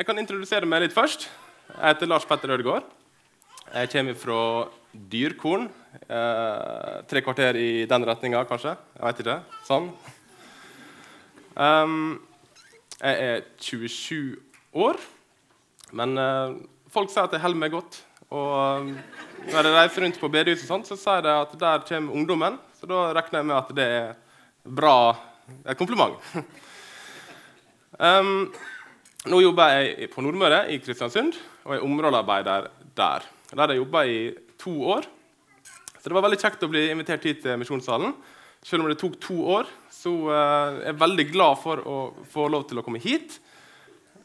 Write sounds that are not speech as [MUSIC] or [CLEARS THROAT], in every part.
Jeg kan introdusere meg litt først. Jeg heter Lars Petter Ødegaard. Jeg kommer fra Dyrkorn. Eh, tre kvarter i den retninga, kanskje. Jeg vet ikke. Sånn. Um, jeg er 27 år, men eh, folk sier at jeg holder meg godt. Og um, når jeg reiser rundt på bedehus, og sånt, så sier de at der kommer ungdommen. Så da regner jeg med at det er bra, et kompliment. [LAUGHS] um, nå jobber jeg på Nordmøre, i Kristiansund, og er områdearbeider der. Der har jeg jobba i to år. Så det var veldig kjekt å bli invitert hit til Misjonssalen. Selv om det tok to år, så uh, er jeg veldig glad for å få lov til å komme hit.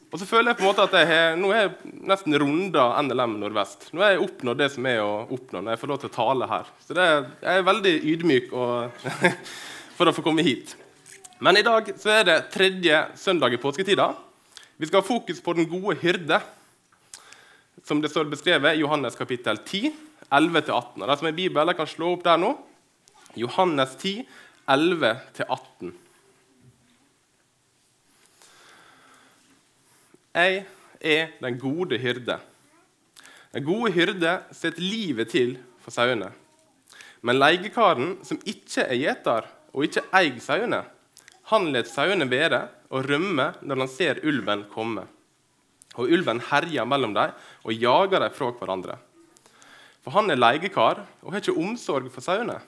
Og så føler jeg på en måte at jeg har, nå har jeg nesten runda NLM Nordvest. Nå har jeg oppnådd det som er å oppnå når jeg får lov til å tale her. Så det, jeg er veldig ydmyk og, [LAUGHS] for å få komme hit. Men i dag så er det tredje søndag i påsketida. Vi skal ha fokus på den gode hyrde, som det står beskrevet i Johannes kapittel 10, 11-18. De som er Bibelen, kan slå opp der nå. Johannes 10, 11-18. Jeg er den gode hyrde. Den gode hyrde setter livet til for sauene. Men leiekaren, som ikke er gjeter og ikke eier sauene, han let sauene være og rømme når han ser ulven komme. Og ulven herjer mellom dem og jager dem fra hverandre. For han er leiekar og har ikke omsorg for sauene.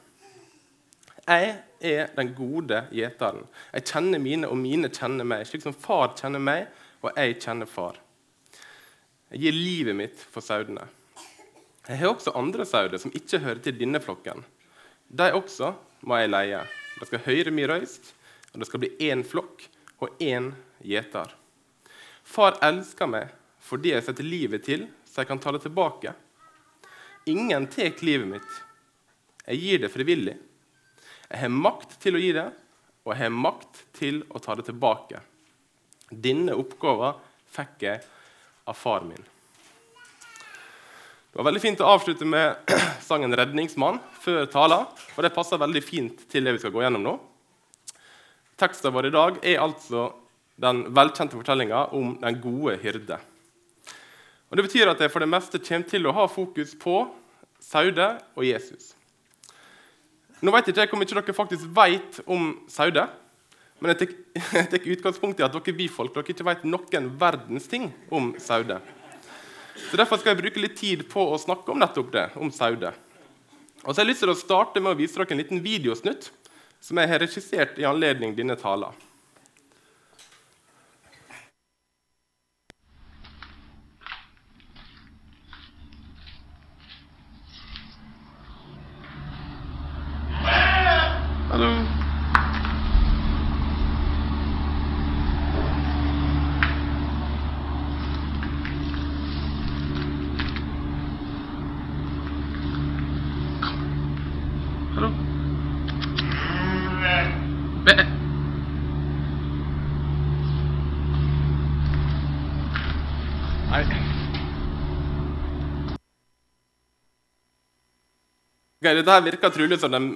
Jeg er den gode gjeteren. Jeg kjenner mine, og mine kjenner meg, slik som far kjenner meg, og jeg kjenner far. Jeg gir livet mitt for sauene. Jeg har også andre sauer som ikke hører til denne flokken. De også må jeg leie. De skal høre min røyst, og det skal bli én flokk og én gjeter. Far elsker meg fordi jeg setter livet til, så jeg kan ta det tilbake. Ingen tar livet mitt. Jeg gir det frivillig. Jeg har makt til å gi det, og jeg har makt til å ta det tilbake. Denne oppgaven fikk jeg av far min. Det var veldig fint å avslutte med [CLEARS THROAT] sangen 'Redningsmann' før talen. Og det passer veldig fint til det vi skal gå gjennom nå. Teksten vår i dag er altså den velkjente fortellinga om den gode hyrde. Og Det betyr at jeg for det meste kommer til å ha fokus på Saude og Jesus. Nå vet ikke jeg hvor mye dere faktisk vet om Saude. Men jeg tar [LAUGHS] utgangspunkt i at dere bifolk dere ikke vet noen verdens ting om Saude. Så Derfor skal jeg bruke litt tid på å snakke om nettopp det, om Saude. Og så har jeg lyst til å starte med å vise dere en liten videosnutt som jeg har regissert i anledning denne talen. Nei. Ok, dette her virker trolig som den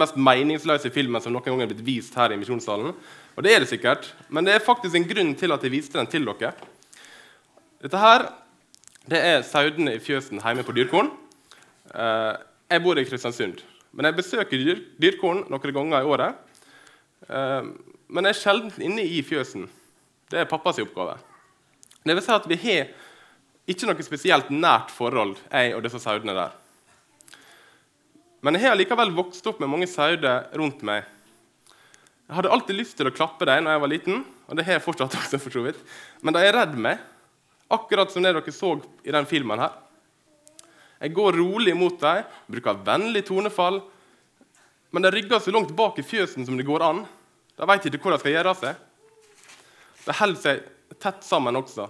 mest meningsløse filmen som noen gang er blitt vist her i Misjonssalen. Og det er det sikkert, men det er faktisk en grunn til at jeg viste den til dere. Dette her det er saudene i fjøsen hjemme på Dyrkorn. Eh, jeg bor i Kristiansund, men jeg besøker dyr, Dyrkorn noen ganger i året. Eh, men jeg er sjelden inne i fjøsen. Det er pappas oppgave. Det vil si at vi har ikke noe spesielt nært forhold, jeg og disse saudene der. Men jeg har likevel vokst opp med mange sauer rundt meg. Jeg hadde alltid lyst til å klappe dem når jeg var liten, og det har jeg fortsatt også for så vidt. Men de er redd meg, akkurat som det dere så i den filmen her. Jeg går rolig mot dem, bruker vennlig tonefall, men de rygger så langt bak i fjøsen som det går an. De vet ikke hvor de skal gjøre seg. De holder seg tett sammen også.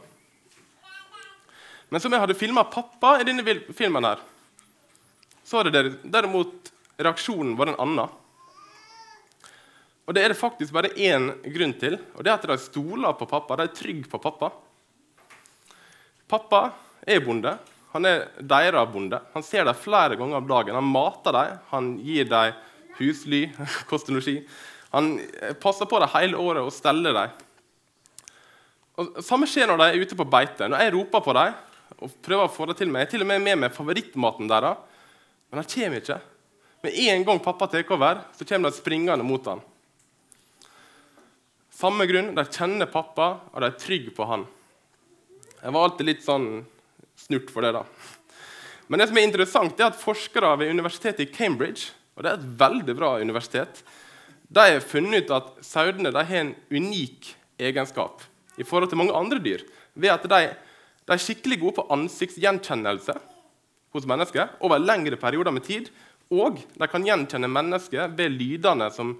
Men som jeg hadde filma pappa i denne filmen, her, så hadde derimot reaksjonen vært en annen. Og det er det faktisk bare én grunn til, og det er at de stoler på pappa. De er trygge på pappa. Pappa er bonde. Han er deres bonde. Han ser dem flere ganger om dagen. Han mater dem, han gir dem husly, [LAUGHS] kost og losji. Han passer på dem hele året og steller dem. Og Samme skjer når de er ute på beite. Når jeg roper på dem og prøver å få det til meg, jeg er til og med med meg favorittmaten deres, men de kommer ikke. Med en gang pappa tar over, så kommer de springende mot han. Samme grunn. De kjenner pappa, og de er trygge på han. Jeg var alltid litt sånn snurt for det. da. Men det som er interessant er at forskere ved universitetet i Cambridge og det er et veldig bra universitet, de har funnet ut at sauene har en unik egenskap i forhold til mange andre dyr ved at de, de er skikkelig gode på ansiktsgjenkjennelse hos mennesker over lengre perioder med tid. Og de kan gjenkjenne mennesker ved lydene som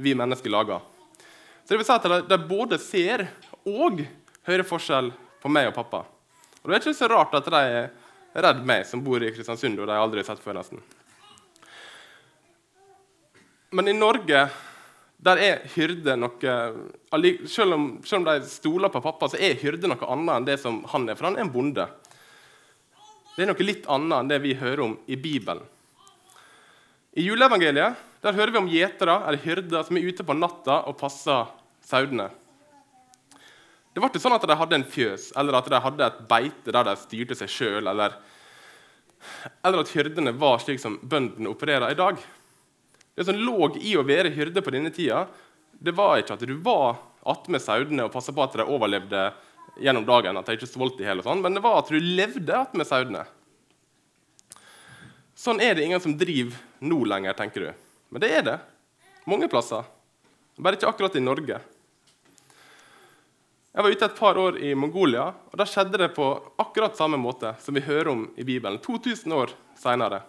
vi mennesker lager. Så det vil si at de, de både ser og hører forskjell på meg og pappa. Og Det er ikke så rart at de er redd meg, som bor i Kristiansund, og de har aldri sett før. nesten. Men i Norge der er hyrde noe selv om, selv om, de stoler på pappa, så er hyrde noe annet enn det som han er. For han er en bonde. Det er noe litt annet enn det vi hører om i Bibelen. I juleevangeliet der hører vi om gjetere eller hyrder som er ute på natta og passer sauene. Det var ikke sånn at de hadde en fjøs eller at de hadde et beite der de styrte seg sjøl, eller, eller at hyrdene var slik som bøndene opererer i dag. Det som lå i å være hyrde på denne tida, det var ikke at du var attmed sauene og passa på at de overlevde gjennom dagen, at de ikke svolt i hjel, sånn, men det var at du levde attmed sauene. Sånn er det ingen som driver nå lenger, tenker du. Men det er det. Mange plasser. Bare ikke akkurat i Norge. Jeg var ute et par år i Mongolia, og da skjedde det på akkurat samme måte som vi hører om i Bibelen. 2000 år seinere.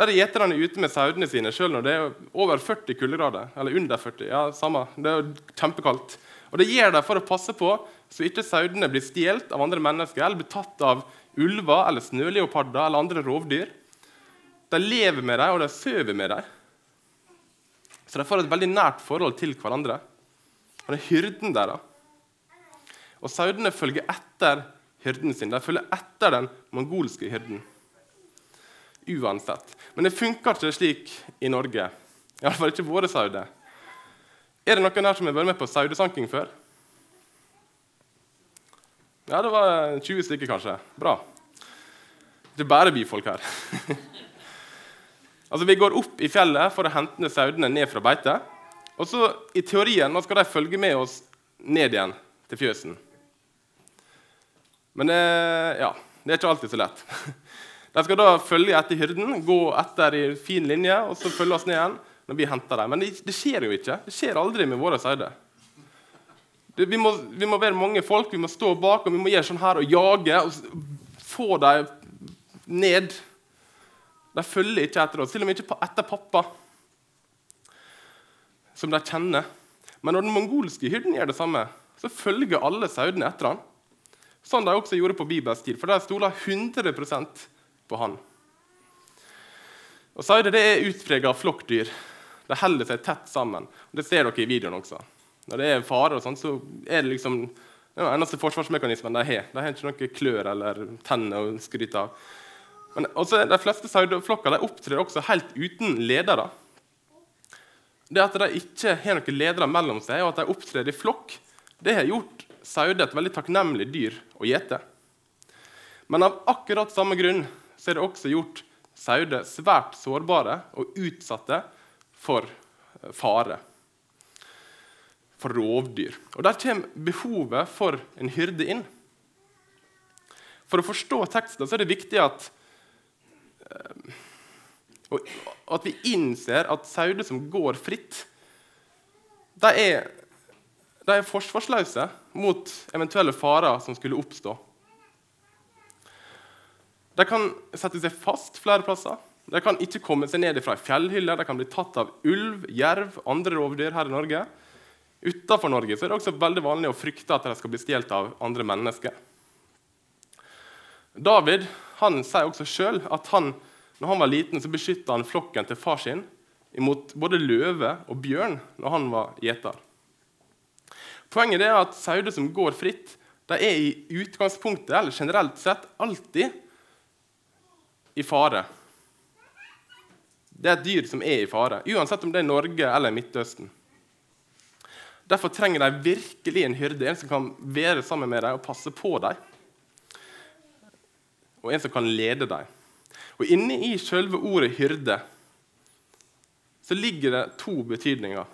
Der er gjeterne ute med sauene sine selv når det er over 40 kuldegrader. Eller under 40. ja, samme. Det er kjempekaldt. Og Det gjør de for å passe på så ikke sauene blir stjålet av andre mennesker eller blir tatt av ulver eller snøleoparder eller andre rovdyr. De lever med dem, og de sover med dem. Så de får et veldig nært forhold til hverandre. Og det er hyrden deres. Og sauene følger etter hyrden sin. De følger etter den mongolske hyrden uansett. Men det funker ikke slik i Norge. Iallfall ikke våre sauer. Er det noen her som har vært med på saudesanking før? Ja, det var 20 stykker, kanskje. Bra. Det er bare byfolk her. [LAUGHS] altså, Vi går opp i fjellet for å hente sauene ned fra beite. Og så, i teorien, nå skal de følge med oss ned igjen til fjøsen. Men det, ja, det er ikke alltid så lett. [LAUGHS] De skal da følge etter hyrden, gå etter i fin linje og så følge oss ned igjen når vi henter dem. Men det, det skjer jo ikke. Det skjer aldri med våre sauer. Vi, vi, må være mange folk, vi må stå bak og vi må gjøre sånn her og jage og få dem ned. De følger ikke etter oss, til og med ikke etter pappa, som de kjenner. Men når den mongolske hyrden gjør det samme, så følger alle sauene etter han. Sånn de også gjorde på Bibels tid, for de stoler 100 på han. Og Sauer det er utprega flokkdyr. De holder seg tett sammen. Det ser dere i videoen også. Når det er fare, og sånt, så er det liksom den eneste forsvarsmekanismen de har. De har ikke noen klør eller tenner å skryte av. Men også, De fleste saueflokker opptrer også helt uten ledere. Det at de ikke har noen ledere mellom seg, og at de opptrer i flokk, det har gjort sauer et veldig takknemlig dyr å gjete. Men av akkurat samme grunn så er det også gjort sauer svært sårbare og utsatte for eh, fare. For rovdyr. Og Der kommer behovet for en hyrde inn. For å forstå teksten så er det viktig at, eh, at vi innser at sauer som går fritt, de er, er forsvarsløse mot eventuelle farer som skulle oppstå. De kan sette seg fast flere plasser. De kan ikke komme seg ned fra ei fjellhylle. De kan bli tatt av ulv, jerv, andre rovdyr her i Norge. Utenfor Norge er det også veldig vanlig å frykte at de skal bli stjålet av andre mennesker. David han sier også sjøl at han, når han var liten, så beskytta han flokken til far sin imot både løve og bjørn når han var gjeter. Poenget er at sauer som går fritt, de er i utgangspunktet eller generelt sett alltid i fare. Det er et dyr som er i fare, uansett om det er Norge eller Midtøsten. Derfor trenger de virkelig en hyrde, en som kan være sammen med dem og passe på dem. Og en som kan lede dem. Og Inne i selve ordet 'hyrde' så ligger det to betydninger.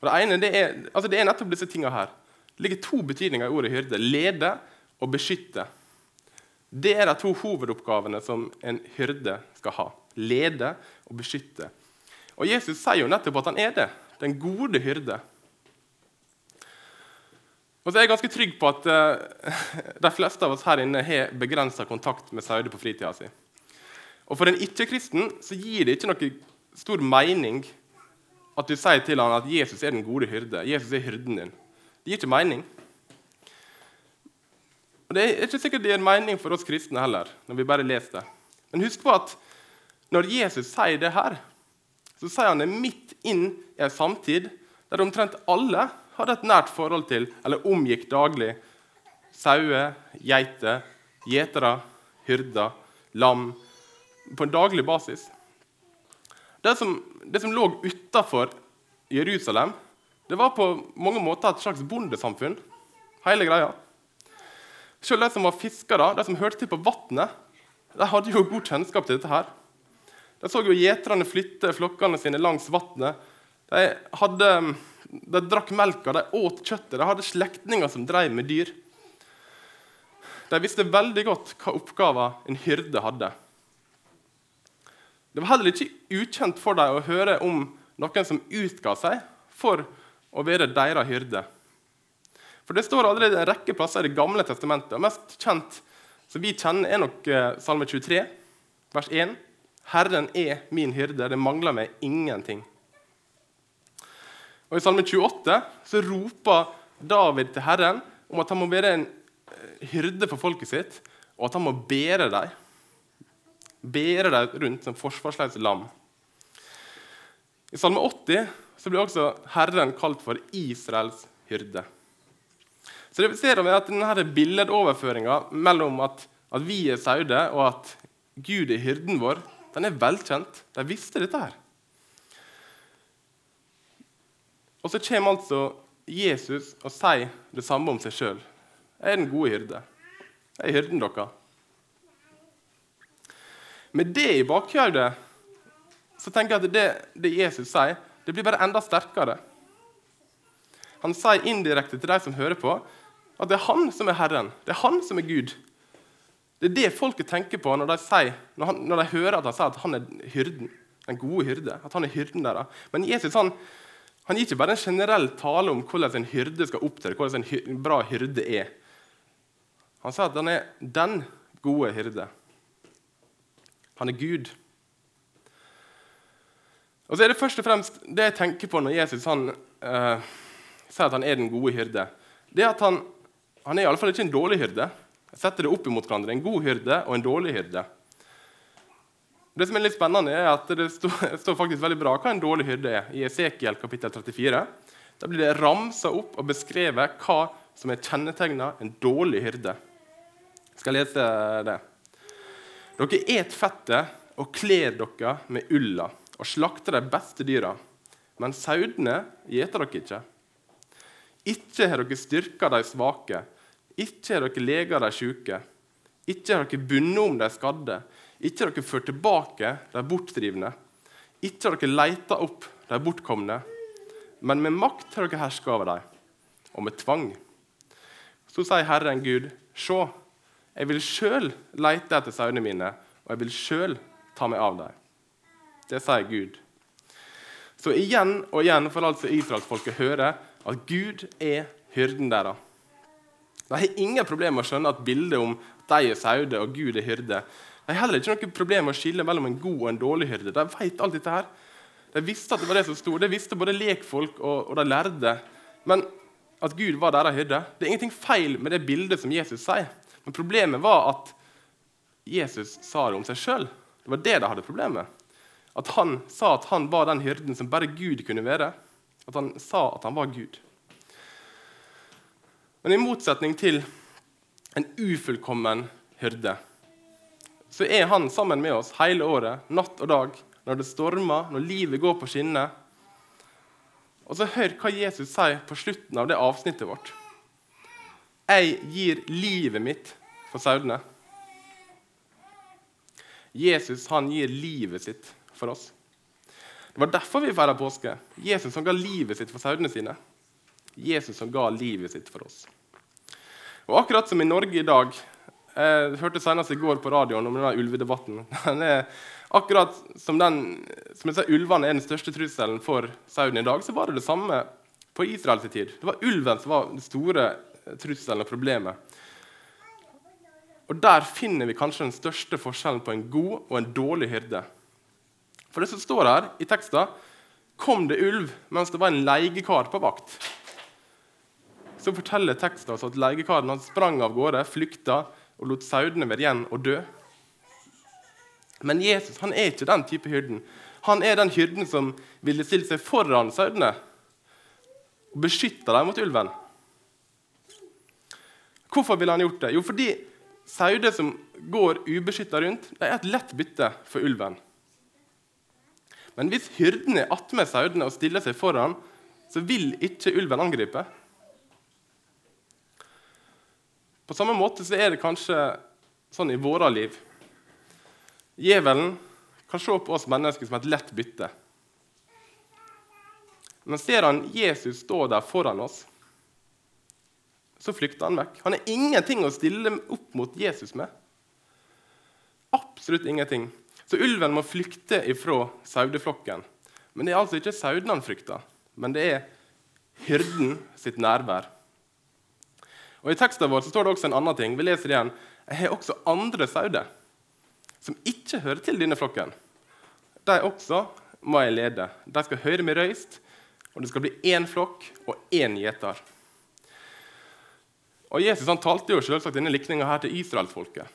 Og Det ene det er, altså det er nettopp disse tingene her. Det ligger to betydninger i ordet 'hyrde'. Lede og beskytte. Det er de to hovedoppgavene som en hyrde skal ha. Lede og beskytte. Og Jesus sier jo nettopp at han er det. Den gode hyrde. Og så er jeg ganske trygg på at uh, de fleste av oss her inne har begrensa kontakt med sauer på fritida si. Og for en ikke-kristen så gir det ikke noe stor mening at du sier til ham at Jesus er den gode hyrde. Jesus er hyrden din. Det gir ikke mening. Og Det er ikke sikkert det gir mening for oss kristne heller. når vi bare leser det. Men husk på at når Jesus sier det her, så sier han det midt inn i en samtid der omtrent alle hadde et nært forhold til eller omgikk daglig sauer, geiter, gjetere, hyrder, lam på en daglig basis. Det som, det som lå utafor Jerusalem, det var på mange måter et slags bondesamfunn. hele greia. Selv de som var fiskere, de som hørte til på vannet, de hadde jo god kjennskap til dette. her. De så jo gjeterne flytte flokkene sine langs vannet. De hadde de drakk melka, de åt kjøttet, de hadde slektninger som drev med dyr. De visste veldig godt hva oppgaver en hyrde hadde. Det var heller ikke ukjent for dem å høre om noen som utga seg for å være deres hyrde. For Det står allerede en rekke plasser i Det gamle testamentet. og Mest kjent som vi kjenner, er nok eh, Salme 23, vers 1. Herren er min hyrde, det mangler meg ingenting. Og I Salme 28 så roper David til Herren om at han må være en eh, hyrde for folket sitt, og at han må bære dem. Bære dem rundt som forsvarsløse lam. I Salme 80 så blir også Herren kalt for Israels hyrde. Så det ser vi at denne Billedoverføringa mellom at, at vi er sauer, og at Gud er hyrden vår, den er velkjent. De visste dette her. Og så kommer altså Jesus og sier det samme om seg sjøl. 'Jeg er den gode hyrde. Jeg er hyrden deres.' Med det i bakhodet så tenker jeg at det, det, Jesus sier, det blir bare enda sterkere. Han sier indirekte til de som hører på, at det er han som er Herren. Det er han som er Gud. Det er det folket tenker på når de, sier, når han, når de hører at han sier at han er hyrden. Den gode hyrde. At han er hyrden der. Men Jesus han, han gir ikke bare en generell tale om hvordan en hyrde skal opptre, hvordan en bra hyrde er. Han sier at han er den gode hyrde. Han er Gud. Og så er det først og fremst det jeg tenker på når Jesus han, uh, sier at han er den gode hyrde. Det er at Han, han er iallfall ikke en dårlig hyrde. Jeg setter det opp imot hverandre. En god hyrde og en dårlig hyrde. Det som er litt spennende er at Det [LAUGHS] står, faktisk veldig bra hva en dårlig hyrde er. I Esekiel kapittel 34 Da blir det ramsa opp og beskrevet hva som er kjennetegna en dårlig hyrde. Jeg skal lese det. Dere et fettet og kler dere med ulla og slakter de beste dyra. Men sauene gjeter dere ikke. Ikke har dere styrka de svake, ikke har dere lega de sjuke. Ikke har dere bundet om de skadde, ikke har dere ført tilbake de bortdrivne. Ikke har dere leita opp de bortkomne. Men med makt har dere herska over dem, og med tvang. Så sier Herren Gud, se, jeg vil sjøl leite etter sauene mine, og jeg vil sjøl ta meg av dem. Det sier Gud. Så igjen og igjen får altså israelsfolket høre at Gud er hyrden deres. De har ingen problemer med å skjønne at bildet om de er sauer og Gud er hyrde, de har heller ikke noe problem med å skille mellom en god og en dårlig hyrde. De vet alt dette her. De visste at det var det som sto. De visste både lekfolk og, og de lærde. Men at Gud var deres hyrde Det er ingenting feil med det bildet som Jesus sier. Men problemet var at Jesus sa det om seg sjøl. Det var det de hadde problemet med. At han sa at han var den hyrden som bare Gud kunne være. At han sa at han var Gud. Men i motsetning til en ufullkommen hyrde så er han sammen med oss hele året, natt og dag, når det stormer, når livet går på skinner. Og så hør hva Jesus sier på slutten av det avsnittet vårt. Jeg gir livet mitt for sauene. Jesus han gir livet sitt for oss. Det var derfor vi feirer påske. Jesus som ga livet sitt for sauene sine. Jesus som ga livet sitt for oss. Og akkurat som i Norge i dag Jeg hørte senest i går på radioen om denne ulvedebatten. [LAUGHS] Den er akkurat som, den, som jeg sa, ulvene er den største trusselen for sauen i dag, så var det det samme på Israels tid. Det var ulven som var den store trusselen og problemet. Og Der finner vi kanskje den største forskjellen på en god og en dårlig hyrde. For det som står her i teksten, kom det ulv mens det var en leiekar på vakt. Så forteller teksten oss at leiekaren sprang av gårde, flykta og lot sauene være igjen og dø. Men Jesus han er ikke den type hyrden. Han er den hyrden som ville stilt seg foran sauene og beskytta dem mot ulven. Hvorfor ville han gjort det? Jo, fordi sauer som går ubeskytta rundt, de er et lett bytte for ulven. Men hvis hyrden er attmed sauene og stiller seg foran, så vil ikke ulven angripe. På samme måte så er det kanskje sånn i våre liv. Djevelen kan se på oss mennesker som et lett bytte. Men ser han Jesus stå der foran oss, så flykter han vekk. Han har ingenting å stille opp mot Jesus med. Absolutt ingenting. Så ulven må flykte ifra saueflokken. Men det er altså ikke sauene han frykter, men det er hyrden sitt nærvær. Og I teksten vår står det også en annen ting. Vi leser igjen. Jeg har også andre sauer som ikke hører til denne flokken. De også må jeg lede. De skal høre meg røyst, og det skal bli én flokk og én gjeter. Og Jesus han talte jo selvsagt denne likninga til israelsfolket,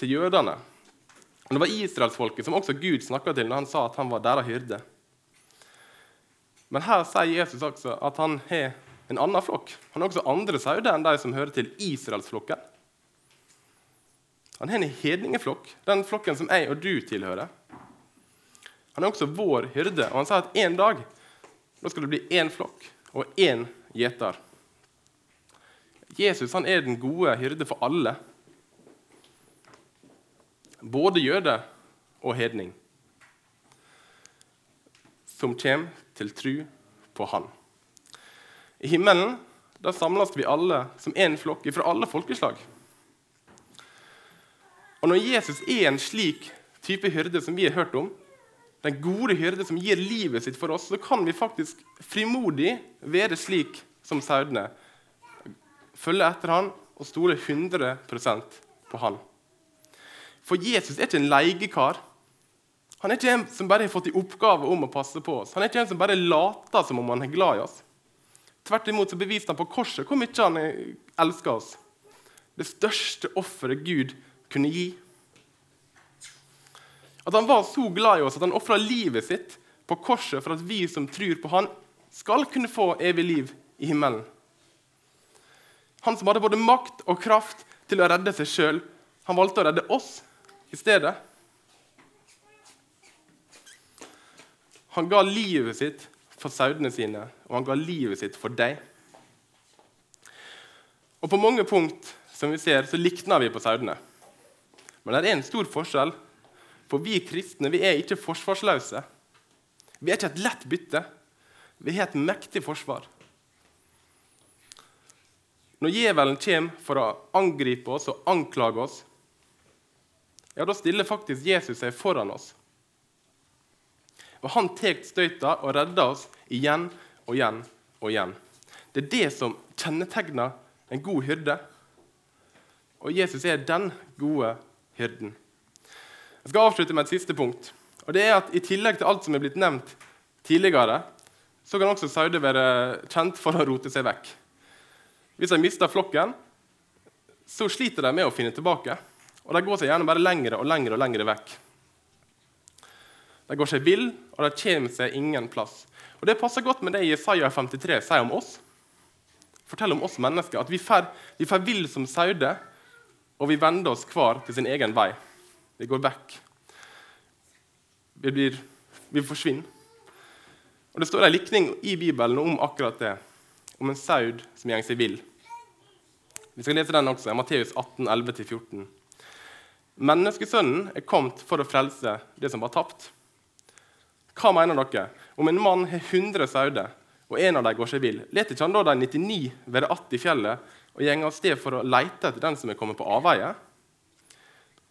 til jødene. Det var israelsfolket som også Gud snakka til når han sa at han var deres hyrde. Men her sier Jesus også at han har en annen flokk. Han har også andre sauer enn de som hører til Israelsflokken. Han har en hedningeflokk, den flokken som jeg og du tilhører. Han er også vår hyrde, og han sier at en dag da skal det bli én flokk og én gjeter. Jesus han er den gode hyrde for alle, både jøde og hedning, som kommer til tru på Han. I himmelen da samles vi alle som én flokk fra alle folkeslag. Og Når Jesus er en slik type hyrde som vi har hørt om, den gode hyrde som gir livet sitt for oss, så kan vi faktisk frimodig være slik som sauene. Følge etter han og stole 100 på han. For Jesus er ikke en leiekar. Han er ikke en som bare har fått i oppgave om å passe på oss. Han er ikke en som bare later som om han er glad i oss. Tvert imot så beviste han på korset hvor mye han elsker oss. Det største offeret Gud kunne gi. At han var så glad i oss at han ofra livet sitt på korset for at vi som tror på han, skal kunne få evig liv i himmelen. Han som hadde både makt og kraft til å redde seg sjøl, han valgte å redde oss i stedet. Han ga livet sitt for sauene sine, og han ga livet sitt for deg. Og På mange punkt som vi ser, så likner vi på sauene. Men det er en stor forskjell. For vi kristne vi er ikke forsvarsløse. Vi er ikke et lett bytte. Vi har et mektig forsvar. Når djevelen kommer for å angripe oss og anklage oss, ja, da stiller faktisk Jesus seg foran oss. Og han tar støyta og redder oss igjen og igjen og igjen. Det er det som kjennetegner en god hyrde. Og Jesus er den gode hyrden. Jeg skal avslutte med et siste punkt. Og det er at I tillegg til alt som er blitt nevnt tidligere, så kan også sauer være kjent for å rote seg vekk. Hvis de mister flokken, så sliter de med å finne tilbake. Og de går seg gjerne bare lengre og lengre og lengre vekk. De går seg vill, og de kommer seg ingen plass. Og Det passer godt med det Jesaja 53 sier om oss. Fortell om oss mennesker at vi fer, vi fer vill som sauer, og vi vender oss hver til sin egen vei. Vi går vekk. Vi, blir, vi forsvinner. Og Det står en likning i Bibelen om akkurat det, om en saud som går seg vill. Vi skal lese den også, Matteus 18, 11-14. Menneskesønnen er kommet for å frelse det som var tapt. Hva mener dere? Om en mann har 100 sauer, og en av dem går seg vill, leter ikke han da de 99 være att i fjellet og går av sted for å lete etter den som er kommet på avveie?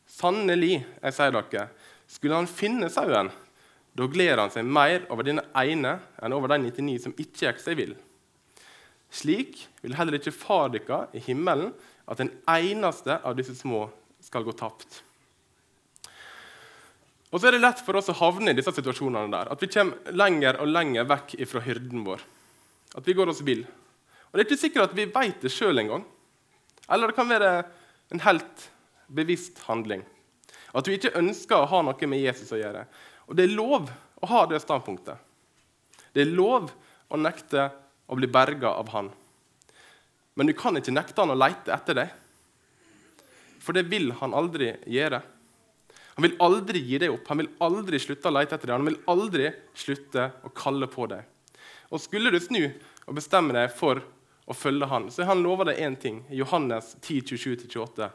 Sannelig, jeg sier dere, skulle han finne sauen, da gleder han seg mer over denne ene enn over de 99 som ikke gikk seg vill. Slik vil heller ikke Far dere i himmelen at den eneste av disse små skal gå tapt. Og så er det lett for oss å havne i disse situasjonene der, at vi kommer lenger og lenger vekk fra hyrden vår. At vi går oss vill. Og Det er ikke sikkert at vi vet det sjøl engang. Eller det kan være en helt bevisst handling. At vi ikke ønsker å ha noe med Jesus å gjøre. Og det er lov å ha det standpunktet. Det er lov å nekte å bli berga av han. Men du kan ikke nekte han å leite etter deg. For det vil han aldri gjøre. Han vil aldri gi deg opp, han vil aldri slutte å lete etter deg. Han vil aldri slutte å kalle på deg. Og Skulle du snu og bestemme deg for å følge han, så han lova deg én ting. Johannes 10, 27-28.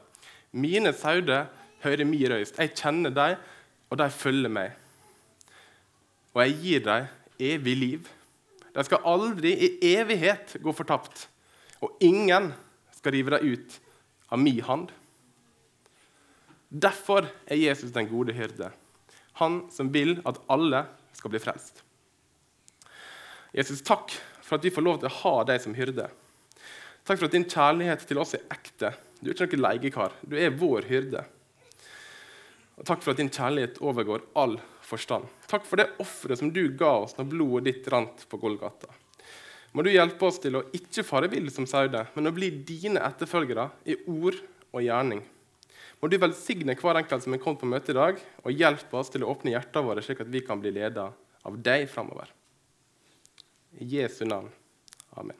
Mine sauer hører min røyst. Jeg kjenner dem, og de følger meg. Og jeg gir dem evig liv. De skal aldri i evighet gå fortapt. Og ingen skal rive dem ut av min hand. Derfor er Jesus den gode hyrde, han som vil at alle skal bli frelst. Jesus, takk for at vi får lov til å ha deg som hyrde. Takk for at din kjærlighet til oss er ekte. Du er ikke noen leiekar. Du er vår hyrde. Og takk for at din kjærlighet overgår all forstand. Takk for det offeret som du ga oss når blodet ditt rant på Golgata. Må du hjelpe oss til å ikke fare vill som sauer, men å bli dine etterfølgere i ord og gjerning. Må du velsigne hver enkelt som er kommet på møte i dag, og hjelpe oss til å åpne hjertene våre, slik at vi kan bli ledet av deg framover. I Jesu navn. Amen.